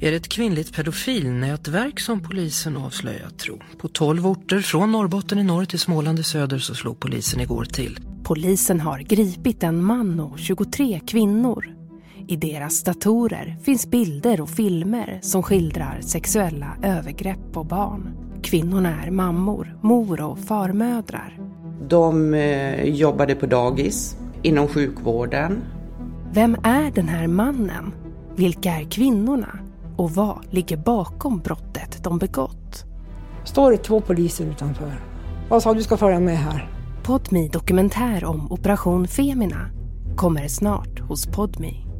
är det ett kvinnligt pedofilnätverk som polisen avslöjat tro. På 12 orter från Norrbotten i norr till Småland i söder så slog polisen igår till. Polisen har gripit en man och 23 kvinnor. I deras datorer finns bilder och filmer som skildrar sexuella övergrepp på barn. Kvinnorna är mammor, mor och farmödrar. De eh, jobbade på dagis, inom sjukvården. Vem är den här mannen? Vilka är kvinnorna? Och vad ligger bakom brottet de begått? Står det två poliser utanför. Vad sa du ska följa med här? Podmi dokumentär om Operation Femina kommer snart hos Podmi.